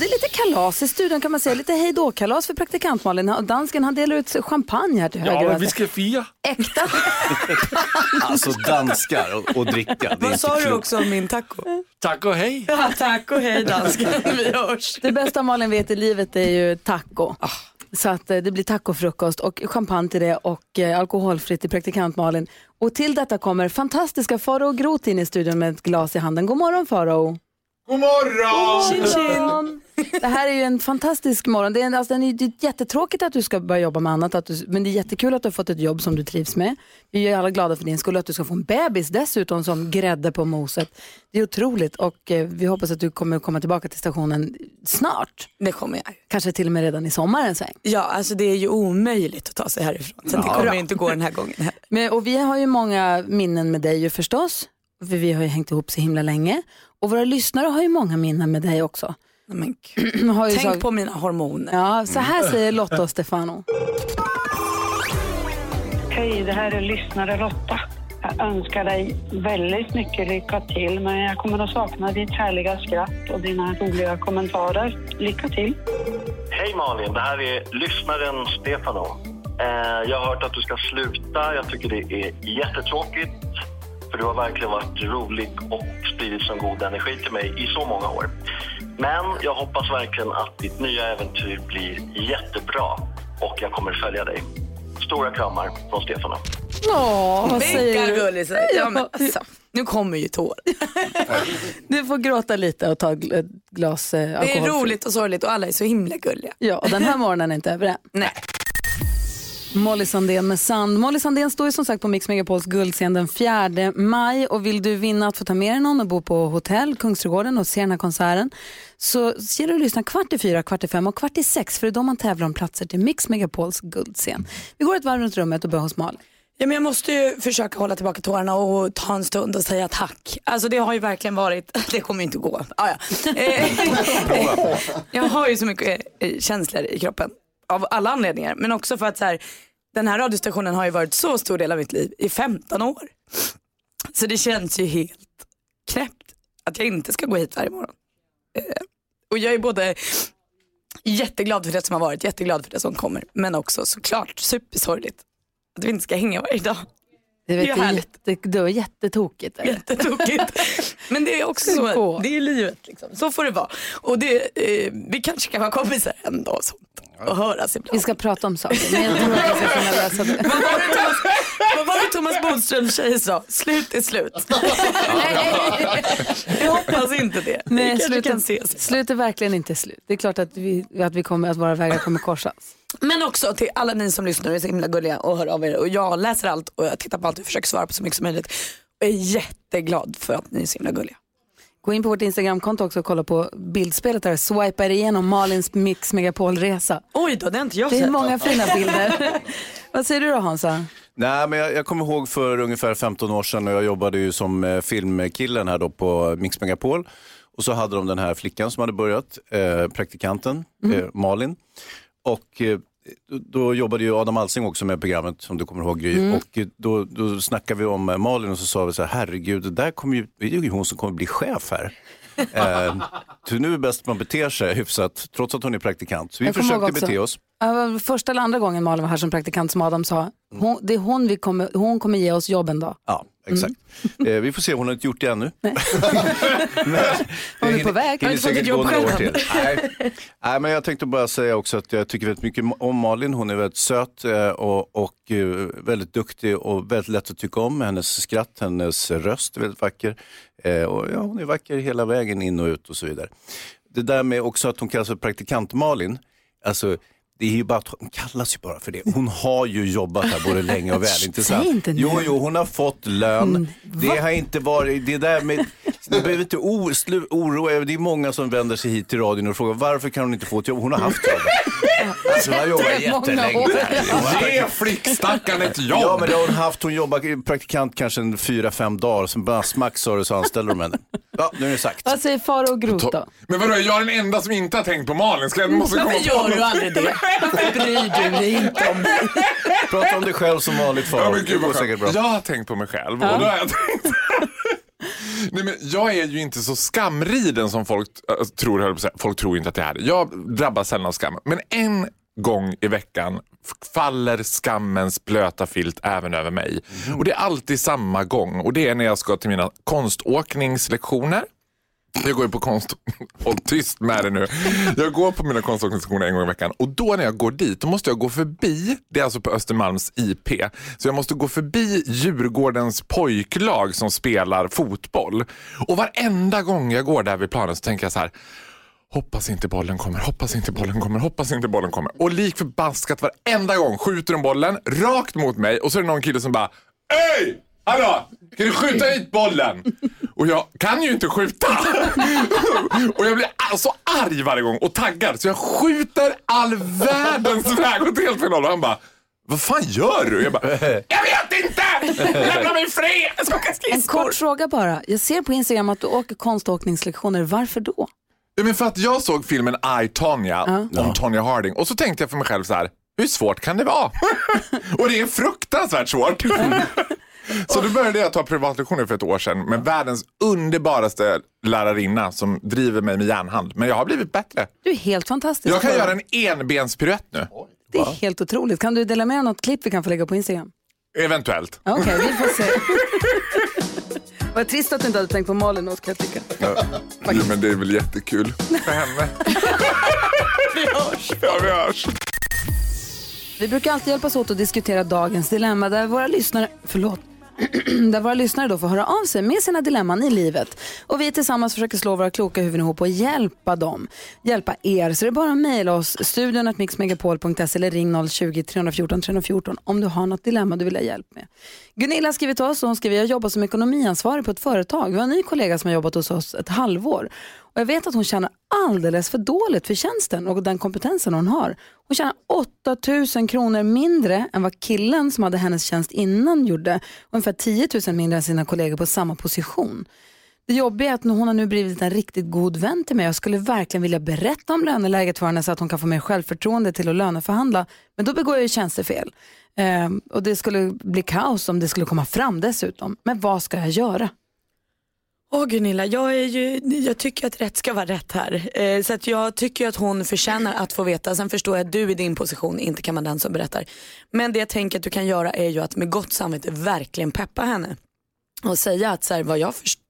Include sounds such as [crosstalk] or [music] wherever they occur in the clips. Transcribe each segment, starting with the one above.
Det är lite kalas i studion kan man säga. Lite hej kalas för praktikant Malin. Och Dansken han delar ut champagne här till höger. Ja, men vi ska fira. Äkta. [laughs] Alltså danskar och, och dricka. Vad sa du också om min taco? Tack och hej. Ja, tack och hej dansken. [laughs] Vi hörs. Det bästa Malin vet i livet är ju taco. Så att eh, det blir tacofrukost och champagne till det och eh, alkoholfritt till praktikant Malin. Och till detta kommer fantastiska Faro Groth in i studion med ett glas i handen. God morgon Faro! God morgon! Tjin, tjin. Det här är ju en fantastisk morgon. Det är, en- alltså, det är jättetråkigt att du ska börja jobba med annat, att du, men det är jättekul att du har fått ett jobb som du trivs med. Vi är alla glada för din skull att du ska få en bebis dessutom som grädde på moset. Det är otroligt och eh, vi hoppas att du kommer komma tillbaka till stationen snart. Det kommer jag. Kanske till och med redan i sommar en sväng. Ja, alltså det är ju omöjligt att ta sig härifrån. Så det kommer inte gå den här gången heller. Men, och vi har ju många minnen med dig ju förstås. För vi har ju hängt ihop så himla länge. Och våra lyssnare har ju många minnen med dig också. Men gud. [clears throat] Har ju Tänk så- på mina hormoner. Ja, så här säger Lotta och Stefano. Hej, det här är lyssnare Lotta. Jag önskar dig väldigt mycket lycka till, men jag kommer att sakna ditt härliga skratt och dina roliga kommentarer. Lycka till! Hej Malin, det här är lyssnaren Stefano. Eh, Jag har hört att du ska sluta. Jag tycker det är jättetråkigt. För du har verkligen varit rolig och spridit sån god energi till mig i så många år. Men jag hoppas verkligen att ditt nya äventyr blir jättebra och jag kommer följa dig. Stora kramar från Stefano. Åh, vad säger du? gullisar. Ja, men alltså, nu kommer ju tår. [laughs] Du får gråta lite och ta ett glas eh, Det är roligt och sorgligt och alla är så himla gulliga. Ja, och den här morgonen är inte över än. Nej. Molly Sandén med Sand. Molly Sandén står ju som sagt på Mix Megapols guldscen den 4 maj och vill du vinna att få ta med dig någon och bo på hotell, Kungsträdgården och se den här konserten så gäller det att lyssna kvart i fyra, kvart i fem och kvart i sex för det är då man tävlar om platser till Mix Megapols guldscen. Vi går ett varv runt rummet och börjar hos Malin. Ja, men jag måste ju försöka hålla tillbaka tårarna och ta en stund och säga tack. Alltså det har ju verkligen varit, [laughs] det kommer ju inte gå. Ah, ja. [laughs] Eh, [laughs] jag har ju så mycket eh, känslor i kroppen av alla anledningar. Men också för att så här, den här radiostationen har ju varit så stor del av mitt liv i 15 år. Så det känns ju helt knäppt att jag inte ska gå hit varje morgon. Eh, och jag är både jätteglad för det som har varit, jätteglad för det som kommer. Men också såklart supersorgligt att vi inte ska hänga varje dag. Det, vet, Det är härligt. jätte, det var jättetokigt. är det? Jättetokigt. [laughs] Men det är också så, det är livet liksom. Så får det vara. Och det, eh, vi kanske kan vara kompisar en dag och sånt. Och höras ibland. Vi ska prata om saker, men jag tror att vi ska kunna lösa det. [laughs] Vad var det Thomas, [laughs] vad var det Thomas Bodströms tjej sa? Slut är slut. [laughs] jag hoppas inte det. vi Nej, kanske slut, kan ses. slut är verkligen inte slut. Det är klart att, vi, att, vi kommer, att våra vägar kommer korsas. Men också till alla ni som lyssnar och är så himla gulliga och hör av er. Och jag läser allt och jag tittar på allt och försöker svara på så mycket som möjligt. Och är jätteglad för att ni är så himla gulliga. Gå in på vårt Instagramkonto också och kolla på bildspelet där. Swipar igenom Malins Mix Megapol-resa. Oj då, det har inte jag Det är sett. många fina bilder. [laughs] Vad säger du då Hansa? Nej, men jag, jag kommer ihåg för ungefär 15 år sedan och jag jobbade ju som eh, filmkillen här då på Mix Megapol. Och så hade de den här flickan som hade börjat, eh, praktikanten eh, Malin. Och eh, då, jobbade ju Adam Alsing också med programmet som du kommer ihåg Gry. Och eh, då, då snackade vi om Malin och så sa vi så här, herregud, det där kommer ju, det är ju hon som kommer bli chef här. Eh, nu är det bäst man beter sig hyfsat, trots att hon är praktikant. Så vi Jag kommer ihåg försökte också- bete oss. Ja, Första eller andra gången Malin var här som praktikant som Adam sa. Hon, det är hon, vi kommer, hon kommer ge oss jobb en dag. Ja, exakt. Eh, vi får se, hon har inte gjort det ännu. men, [laughs] Hon är på väg. Har inte fått ett jobb själv till. Nej. Nej, men jag tänkte bara säga också att jag tycker väldigt mycket om Malin. Hon är väldigt söt eh, och, och eh, väldigt duktig och väldigt lätt att tycka om. Hennes skratt, hennes röst är väldigt vacker. Eh, Och ja, hon är vacker hela vägen in och ut och så vidare. Det där med också att hon kallas för praktikant Malin, alltså det är ju bara att hon kallas ju bara för det. Hon har ju jobbat här både länge och väl. Inte sant? Inte nu. Jo, jo, hon har fått lön. Mm, det har inte varit, det där med, du behöver inte oroa er. Det är många som vänder sig hit till radion och frågar varför kan hon inte få ett jobb? Hon har haft jobb. Alltså, hon har jobbat jättelänge. Ge flickstackaren ett jobb. Ja, men det har hon haft. Hon jobbar praktikant kanske en fyra, fem dagar. Som bara smack sa det så anställde de henne. Ja, nu är det sagt. Vad säger Faro och Groth då? Men vadå, jag är den enda som inte har tänkt på Malin. Ska jag måste komma Varför gör du aldrig det? Varför bryr du dig inte om mig? Prata om dig själv som vanligt Ja, Farao. men det gud går vad säkert bra. Jag har tänkt på mig själv. Och då har jag tänkt... Nej, men jag är ju inte så skamriden som folk äh, tror. höll på säga. Folk tror inte att jag är det. Jag drabbas sällan av skam. Men en gång i veckan faller skammens blöta filt även över mig. Och det är alltid samma gång. Och det är när jag ska till mina konståkningslektioner. Jag går ju på konst... [laughs] Håll tyst med det nu. Jag går på mina konstorganisationer en gång i veckan och då när jag går dit då måste jag gå förbi, det är alltså på Östermalms IP, så jag måste gå förbi Djurgårdens pojklag som spelar fotboll. Och varenda gång jag går där vid planen så tänker jag så här Hoppas inte bollen kommer, hoppas inte bollen kommer, hoppas inte bollen kommer. Och lik förbaskat varenda gång skjuter de bollen rakt mot mig och så är det någon kille som bara Hej! Hallå! Kan du skjuta hit bollen? Och jag kan ju inte skjuta. och jag blir så arg varje gång och taggad så jag skjuter all världens väg åt helt fel håll. Och han bara vad fan gör du? Jag bara, jag vet inte! Lämna mig fri! Jag ska åka En skridskor. kort fråga bara. Jag ser på Instagram att du åker konståkningslektioner. Varför då? Ja, men för att jag såg filmen I, Tonya om Tonya Harding och så tänkte jag för mig själv så här, hur svårt kan det vara? [laughs] och det är fruktansvärt svårt. [laughs] så då började jag ta privatlektioner för ett år sedan med världens underbaraste lärarinna som driver mig med järnhand. Men jag har blivit bättre. Du är helt fantastisk. Jag kan göra en enbenspiruett nu. Det är helt otroligt. Kan du dela med dig av något klipp vi kan få lägga på Instagram? Eventuellt. Okej, vi får se. Vad trist att du inte hade tänkt på Malin då, ska jag tycka. Jo, men det är väl jättekul för henne. [laughs] vi hörs. Ja, vi hörs. Vi brukar alltid hjälpas åt att diskutera dagens dilemma där våra lyssnare, förlåt, [clears throat] där våra lyssnare då får höra av sig med sina dilemman i livet. Och vi tillsammans försöker slå våra kloka huvuden ihop och hjälpa dem. Hjälpa er. Så det är bara att mejla oss, studion mixmegapol.se eller ring 020-314 314 om du har något dilemma du vill ha hjälp med. Gunilla har skrivit till oss och hon skriver jag jobbar som ekonomiansvarig på ett företag. Vi har en ny kollega som har jobbat hos oss ett halvår. Och jag vet att hon tjänar alldeles för dåligt för tjänsten och den kompetensen hon har. Hon tjänar 8000 kronor mindre än vad killen som hade hennes tjänst innan gjorde. Och ungefär 10 000 mindre än sina kollegor på samma position. Det jobbiga är att hon har nu blivit en riktigt god vän till mig. Jag skulle verkligen vilja berätta om löneläget för henne så att hon kan få mer självförtroende till att löneförhandla. Men då begår jag ju tjänstefel. Ehm, och det skulle bli kaos om det skulle komma fram dessutom. Men vad ska jag göra? Åh Gunilla, jag, är ju, jag tycker att rätt ska vara rätt här. Eh, så att jag tycker att hon förtjänar att få veta. Sen förstår jag att du i din position inte kan vara den som berättar. Men det jag tänker att du kan göra är ju att med gott samvete verkligen peppa henne. Och säga att så här, vad jag förstår,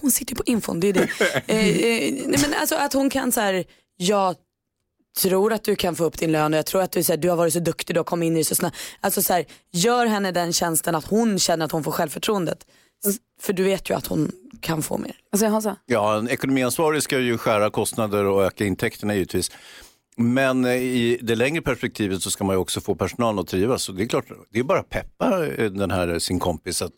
hon sitter ju på infon, det är det. [laughs] Eh, eh, nej, men alltså att hon kan så här, jag tror att du kan få upp din lön och jag tror att du, så här, du har varit så duktig, du har kommit in i det så snabbt. Alltså så här, gör henne den tjänsten att hon känner att hon får självförtroendet. För du vet ju att hon kan få mer. Säger Hansa? Ja, en ekonomiansvarig ska ju skära kostnader och öka intäkterna givetvis. Men eh, i det längre perspektivet så ska man ju också få personalen att trivas. Så det är klart, det är bara att peppa eh, den här sin kompis att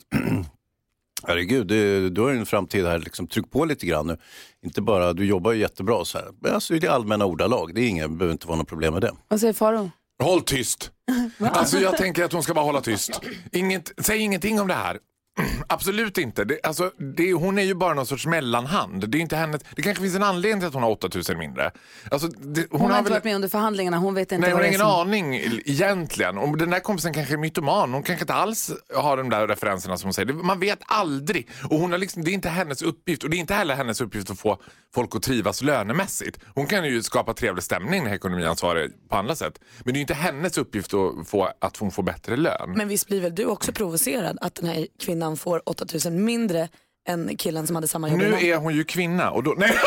[clears throat] herregud, det, du har ju en framtid här, liksom, tryck på lite grann nu. Inte bara, du jobbar ju jättebra så här. Men alltså i det allmänna ordalag, det är inga, behöver inte vara något problem med det. Vad säger Faro? Håll tyst. [laughs] Alltså jag tänker att hon ska bara hålla tyst. Inget, säg ingenting om det här. [clears throat] Absolut inte. Det, alltså, det, hon är ju bara någon sorts mellanhand. Det, är inte hennes, det kanske finns en anledning till att hon har 8000 mindre. Alltså, det, hon, Hon, har har inte väl, varit med under förhandlingarna, hon vet inte Nej, hon har det är ingen som... aning egentligen. Och den där kompisen kanske är mytoman. Hon kanske inte alls har de där referenserna som hon säger. Det- Man vet aldrig. Och hon har liksom, det är inte hennes uppgift. Och det är inte heller hennes uppgift att få folk att trivas lönemässigt. Hon kan ju skapa trevlig stämning när ekonomiansvarig på andra sätt. Men det är inte hennes uppgift att få att hon får bättre lön. Men visst blir väl du också provocerad att den här kvinnan får 8000 mindre än killen som hade samma jobb Nu innan? är hon ju kvinna och då... Nej, [laughs]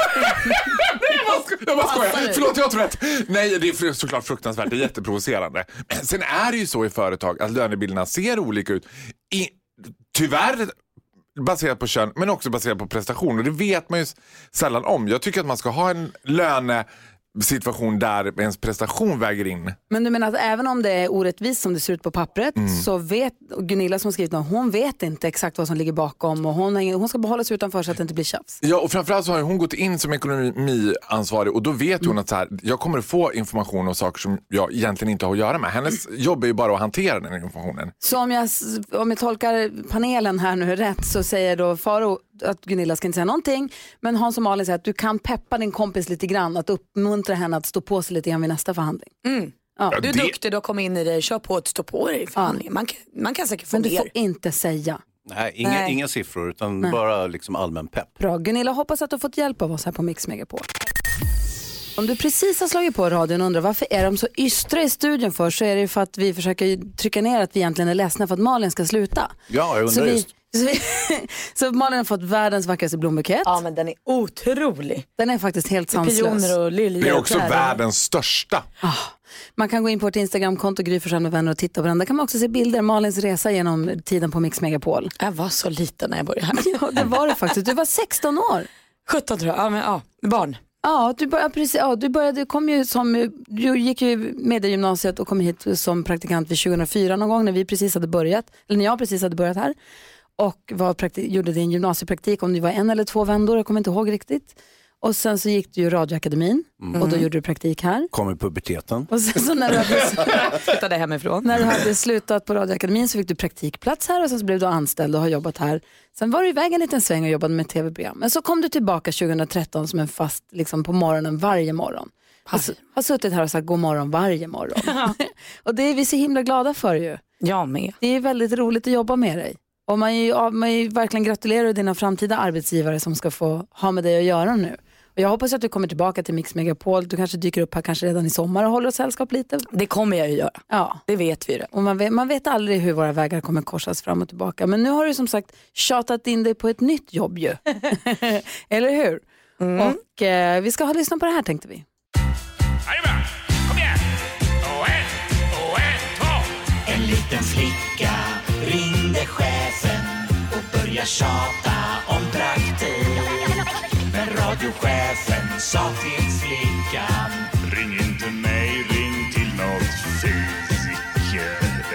jag bara skojar. Förlåt, jag tror rätt. Nej, det är såklart fruktansvärt. Det är jätteprovocerande. Men sen är det ju så i företag att lönebilderna ser olika ut. I, tyvärr baserat på kön, men också baserat på prestation. Och det vet man ju sällan om. Jag tycker att man ska ha en lönesituation där ens prestation väger in. Men du menar att även om det är orättvist som det ser ut på pappret Mm. så vet Gunilla som har skrivit något, hon vet inte exakt vad som ligger bakom och hon, hon ska behålla sig utanför så att det inte blir tjafs. Ja, och framförallt så har hon gått in som ekonomiansvarig och då vet hon att så här, jag kommer att få information om saker som jag egentligen inte har att göra med. Hennes jobb är ju bara att hantera den informationen. Så om jag, om jag tolkar panelen här nu rätt så säger då Faro, att, Gunilla ska inte säga någonting. Men Hans och Malin säger att du kan peppa din kompis lite grann, att uppmuntra henne att stå på sig lite grann vid nästa förhandling. Ja. Du är det- duktig, du har kommit in i det, kör på att stå på dig i förhandlingen. Man, kan- man kan säkert få Men du får inte säga. Nej, inga, Nej. inga siffror utan bara liksom allmän pepp. Bra. Gunilla, hoppas att du har fått hjälp av oss här på Mix Megapol. Om du precis har slagit på radion och undrar varför är de så ystra i studion för så är det för att vi försöker trycka ner att vi egentligen är ledsna för att Malin ska sluta. Ja, jag Så, undrar vi, just. Så, vi, [laughs] så Malin har fått världens vackraste blombukett. Ja men den är otrolig. Den är faktiskt helt sanslös. Pioner och liljor. Det är också världens största. Man kan gå in på vårt Instagramkonto Gry med vänner och titta på den. Där kan man också se bilder, Malins resa genom tiden på Mix Megapol. Jag var så liten när jag började här. [laughs] Ja, det var det faktiskt. Du var 16 år. 17 tror jag, ja, men, ja barn. Ja, du började, precis, ja, du började, kom ju som, du gick ju mediegymnasiet och kom hit som praktikant vid 2004 någon gång när vi precis hade börjat, eller när jag precis hade börjat här. Och var praktik, gjorde din gymnasiepraktik om det var en eller två vändor, jag kommer inte ihåg riktigt. Och sen så gick du ju radioakademin och då gjorde du praktik här. Kom i puberteten. Och sen så när du hade, [laughs] Flyttade hemifrån. när du hade slutat på radioakademin så fick du praktikplats här och sen så blev du anställd och har jobbat här. Sen var du iväg en liten sväng och jobbade med tv-program. Men så kom du tillbaka 2013 som en fast, liksom på morgonen varje morgon. Har, har suttit här och sagt god morgon varje morgon. [laughs] och det är vi så himla glada för ju. Jag med. Det är väldigt roligt att jobba med dig. Och man är ju, ja, man är ju verkligen gratulerar dina framtida arbetsgivare som ska få ha med dig att göra nu. Och jag hoppas att du kommer tillbaka till Mix Megapol. Du kanske dyker upp här kanske redan i sommar och håller oss sällskap lite. Det kommer jag ju göra. Ja. Det vet vi ju. Och man, vet, man vet aldrig hur våra vägar kommer korsas fram och tillbaka. Men nu har du som sagt tjatat in dig på ett nytt jobb ju. [laughs] Eller hur? Och eh, vi ska ha lyssna på det här tänkte vi. Kom igen! Och en, och en, två! En liten flicka börja tjata om praktik. Men radiochefen sa till flickan Ring inte mig, ring till något fysik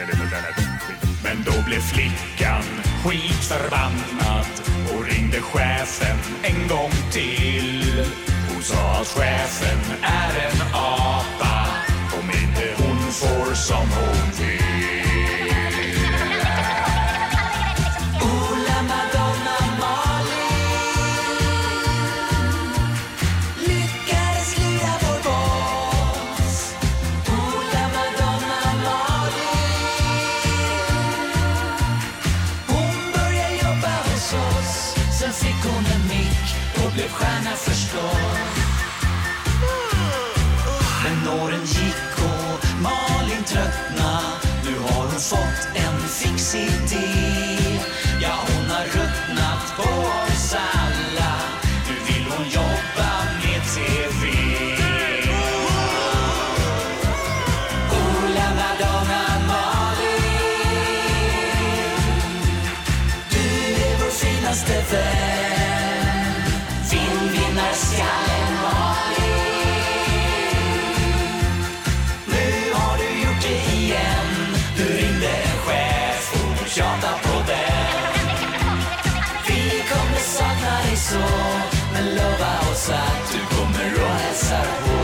eller något annat skit. Men då blev flickan skitförbannad och ringde chefen en gång till. Hon sa att chefen är en apa om inte hon får som hon vill. Lova oss att du kommer och hälsar på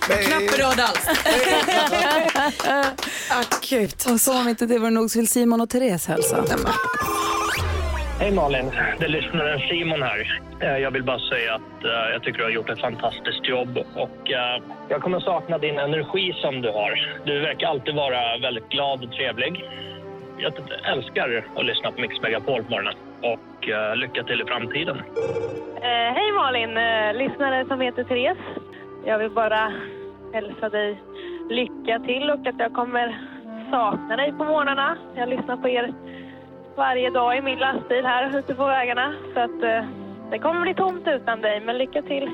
Knapp röd alls. Akut. Och som om inte det var nog så vill Simon och Therese hälsa. Hej Malin, det är lyssnaren Simon här. Eh, jag vill bara säga att eh, jag tycker du har gjort ett fantastiskt jobb och eh, jag kommer sakna din energi som du har. Du verkar alltid vara väldigt glad och trevlig. Jag älskar att lyssna på Mix Megapol på morgonen och lycka till i framtiden. Eh, hej Malin, lyssnare som heter Therese. Jag vill bara hälsa dig lycka till och att jag kommer sakna dig på morgnarna. Jag lyssnar på er varje dag i min lastbil här ute på vägarna. Så att eh, det kommer bli tomt utan dig. Men lycka till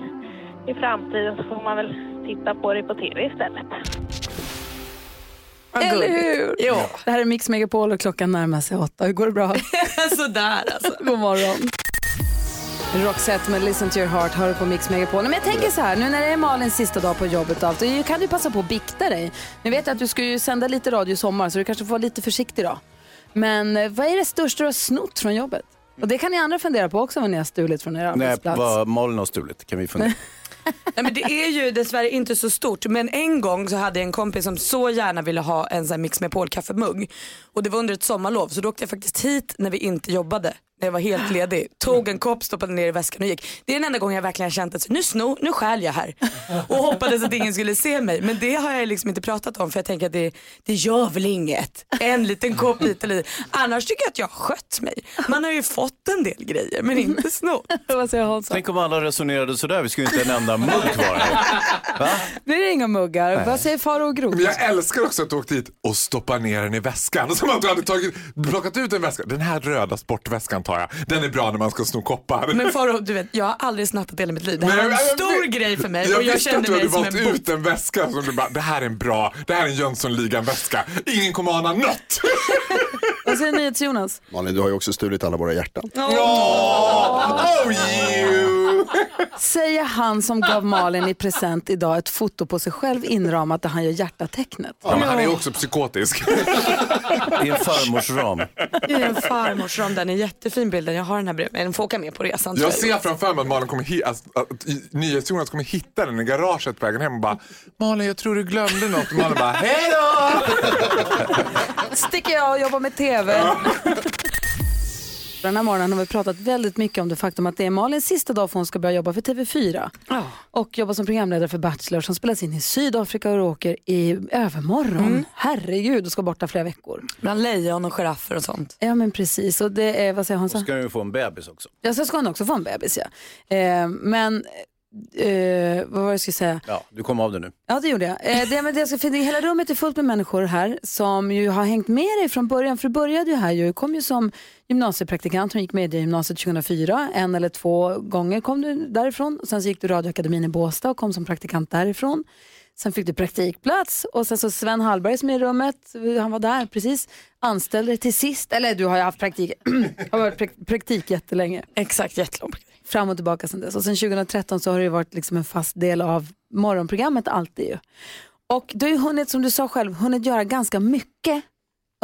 i framtiden så får man väl titta på dig på tv istället. Eller hur? Jo. Det här är Mix Megapol och klockan närmar sig åtta. Hur går det bra? [laughs] Sådär alltså. God morgon. Roxette med Listen to your heart hör du på Mix Megapol. Men jag tänker så här, nu när det är Malins sista dag på jobbet och allt, kan du passa på att bikta dig. Nu vet jag att du ska ju sända lite radio i sommar så du kanske får vara lite försiktig då. Men eh, vad är det största du har snott från jobbet? Och det kan ni andra fundera på också vad ni har stulit från er Nej, arbetsplats. vad Malin har stulit kan vi fundera. [laughs] Nej, men det är ju dessvärre inte så stort men en gång så hade jag en kompis som så gärna ville ha en sån här Mix med kaffemugg och det var under ett sommarlov så då åkte jag faktiskt hit när vi inte jobbade. När jag var helt ledig. Tog en kopp, stoppade ner i väskan och gick. Det är den enda gången jag verkligen har känt att nu snor, nu stjäl jag här. Och hoppades att ingen skulle se mig. Men det har jag liksom inte pratat om för jag tänker att det, det gör väl inget. En liten kopp hit eller dit. Annars tycker jag att jag har skött mig. Man har ju fått en del grejer men inte snott. [laughs] Vad säger Hansa? Tänk om alla resonerade sådär, vi skulle inte en enda mugg kvar. Va? Blir det inga muggar? Vad säger Faro och Groth? Jag älskar också att du åkte hit och stoppade ner den i väskan. [laughs] Som att du hade tagit, plockat ut en väska. Den här röda sportväskan tar jag. Den är bra när man ska sno koppar. Men Faro, du vet, jag har aldrig snattat hela mitt liv. Det här var en stor jag- grej för mig Jag och jag visste att du hade valt en ut en väska som du bara, det här är en bra, det här är en Jönssonligan-väska. Ingen kommer ana något. [laughs] Vad säger NyhetsJonas? Malin, du har ju också stulit alla våra hjärtan. Oh, you! Säger han som gav Malin i present idag ett foto på sig själv inramat där han gör hjärtatecknet. Ja, men han är också psykotisk. I en farmors ram. Det är en farmors ram, den är jättefin bilden. Jag har den här bredvid mig. Den får åka med på resan. Jag tror ser framför mig att Malin kommer hi- alltså, att NyhetsJonas kommer hitta den i garaget på vägen hem och bara Malin jag tror du glömde något. Och Malin bara hej då! Sticker jag och jobbar med TV. Den här morgonen har vi pratat väldigt mycket om det faktum att det är Malins sista dag för hon ska börja jobba för TV4. Och jobba som programledare för Bachelor som spelas in i Sydafrika och åker i övermorgon. Herregud, och ska borta flera veckor. Bland lejon och giraffer och sånt. Ja men precis, och det är, vad säger Hansa? Ska du få en bebis också. Ja, så ska hon också få en bebis ja. Eh, men, eh, vad var det jag skulle säga? Ja, du kom av det nu. Ja, det gjorde jag. Eh, det, men det jag ska finna, hela rummet är fullt med människor här som ju har hängt med dig från början. För du började ju här, ju, kom ju som gymnasiepraktikant. Hon gick med i gymnasiet 2004. En eller två gånger kom du därifrån. Och sen så gick du Radioakademin i Båstad och kom som praktikant därifrån. Sen fick du praktikplats och sen så Sven Hallberg som är i rummet, han var där precis, anställde dig till sist, eller du har ju haft praktik, [clears throat] har varit prak- praktik jättelänge. Exakt, jättelång. Fram och tillbaka sen dess. Och sen 2013 så har det varit liksom en fast del av morgonprogrammet alltid ju. Och du har ju hunnit, som du sa själv, hunnit göra ganska mycket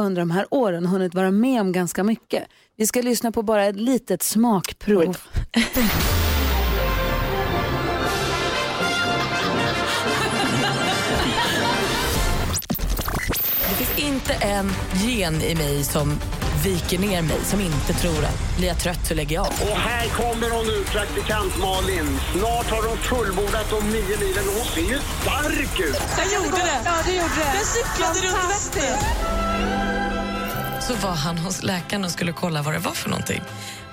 under de här åren, hunnit vara med om ganska mycket. Vi ska lyssna på bara ett litet smakprov. [laughs] Det finns inte en gen i mig som viker ner mig, som inte tror att blir jag trött så lägger jag av. Och här kommer hon nu, praktikant Malin. Snart har hon fullbordat de nio milen och hon ser ju stark ut. Jag gjorde det! Ja, du gjorde det. Jag cyklade runt Vättern. Så var han hos läkaren och skulle kolla vad det var för någonting.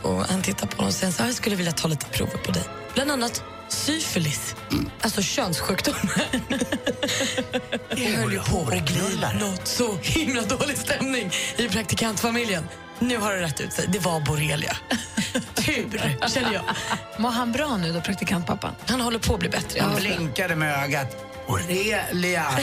Och han tittade på honom och sa jag skulle vilja ta lite prover på dig. Bland annat syfilis, alltså könssjukdomar. Det höll ju på att bli något så himla dålig stämning i praktikantfamiljen. Nu har det rätt ut sig. Det var borrelia. [laughs] Tur, känner jag. Mår han bra nu då, praktikantpappan? Han håller på att bli bättre. Han blinkade med ögat. Borrelia. [laughs]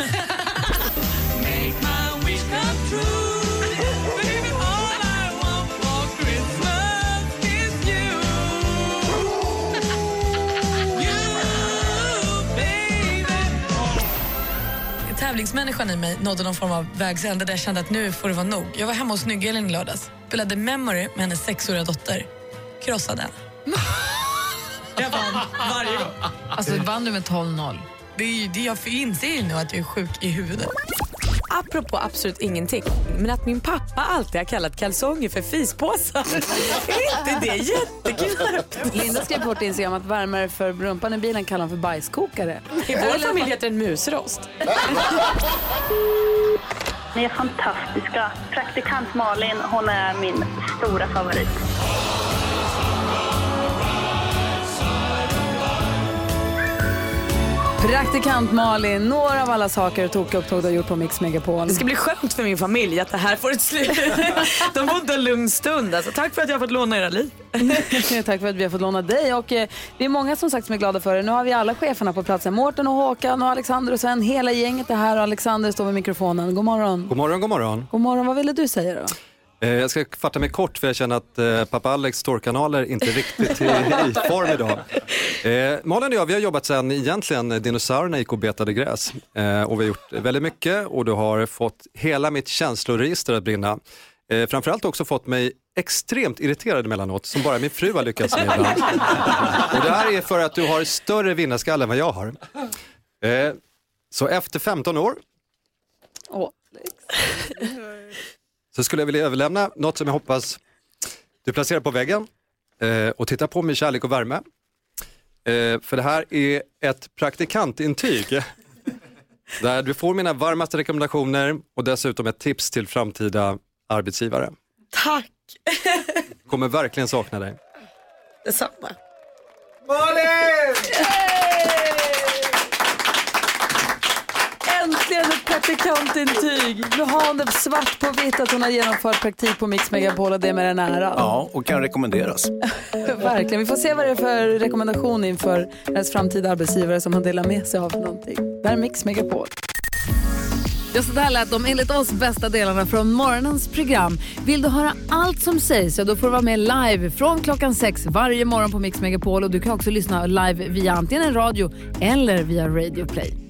Tävlingsmänniskan i mig nådde någon form av vägs ände där jag kände att nu får det vara nog. Jag var hemma hos Snygg-Elin i lördags. Spelade Memory med hennes sexåriga dotter. Krossade henne. [laughs] jag vann varje gång. Alltså vann du med 12-0? Det är ju, det jag inser ju nu att jag är sjuk i huvudet. Apropå absolut ingenting, men att min pappa alltid har kallat kalsonger för fispåsar. [laughs] är inte det jätteknäppt? Linda skrev på Instagram att värmare för rumpan i bilen kallar hon för bajskokare. I vår familj heter den musrost. Ni är fantastiska. Praktikant Malin, hon är min stora favorit. Praktikant Malin, några av alla saker och tokiga upptåg du har gjort på Mix Megapol. Det ska bli skönt för min familj att det här får ett slut. [laughs] De får inte en lugn stund. Alltså, tack för att jag har fått låna era liv. [laughs] Tack för att vi har fått låna dig. Och, eh, det är många som sagt som är glada för det. Nu har vi alla cheferna på plats. Mårten och Håkan och Alexander och Sven. Hela gänget är här och Alexander står vid mikrofonen. God morgon. God morgon, god morgon. God morgon. Vad ville du säga då? Eh, Jag ska fatta mig kort för jag känner att eh, pappa Alex storkanaler inte riktigt i, form idag. Eh, Malin och jag vi har jobbat sedan egentligen dinosaurierna gick och betade gräs. Och vi har gjort väldigt mycket och du har fått hela mitt känsloregister att brinna. Framförallt också fått mig extremt irriterad emellanåt, som bara min fru har lyckats med ibland. Och det här är för att du har större vinnarskalle än vad jag har. Så efter 15 år så skulle jag vilja överlämna något som jag hoppas du placerar på väggen eh, och tittar på med kärlek och värme. Eh, för det här är ett praktikantintyg [laughs] där du får mina varmaste rekommendationer och dessutom ett tips till framtida arbetsgivare. Tack! [laughs] Kommer verkligen sakna dig. Detsamma. Äntligen ett praktikantintyg! Nu har hon det svart på vitt att hon har genomfört praktik på Mix Megapol och det med den ära. Ja, och kan rekommenderas. [laughs] Verkligen. Vi får se vad det är för rekommendation inför hennes framtida arbetsgivare som hon delar med sig av någonting. Det här är Mix Megapol. Ja, så där lät de enligt oss bästa delarna från morgonens program. Vill du höra allt som sägs så då får du vara med live från klockan sex varje morgon på Mix Megapol och du kan också lyssna live via antingen en radio eller via Radio Play.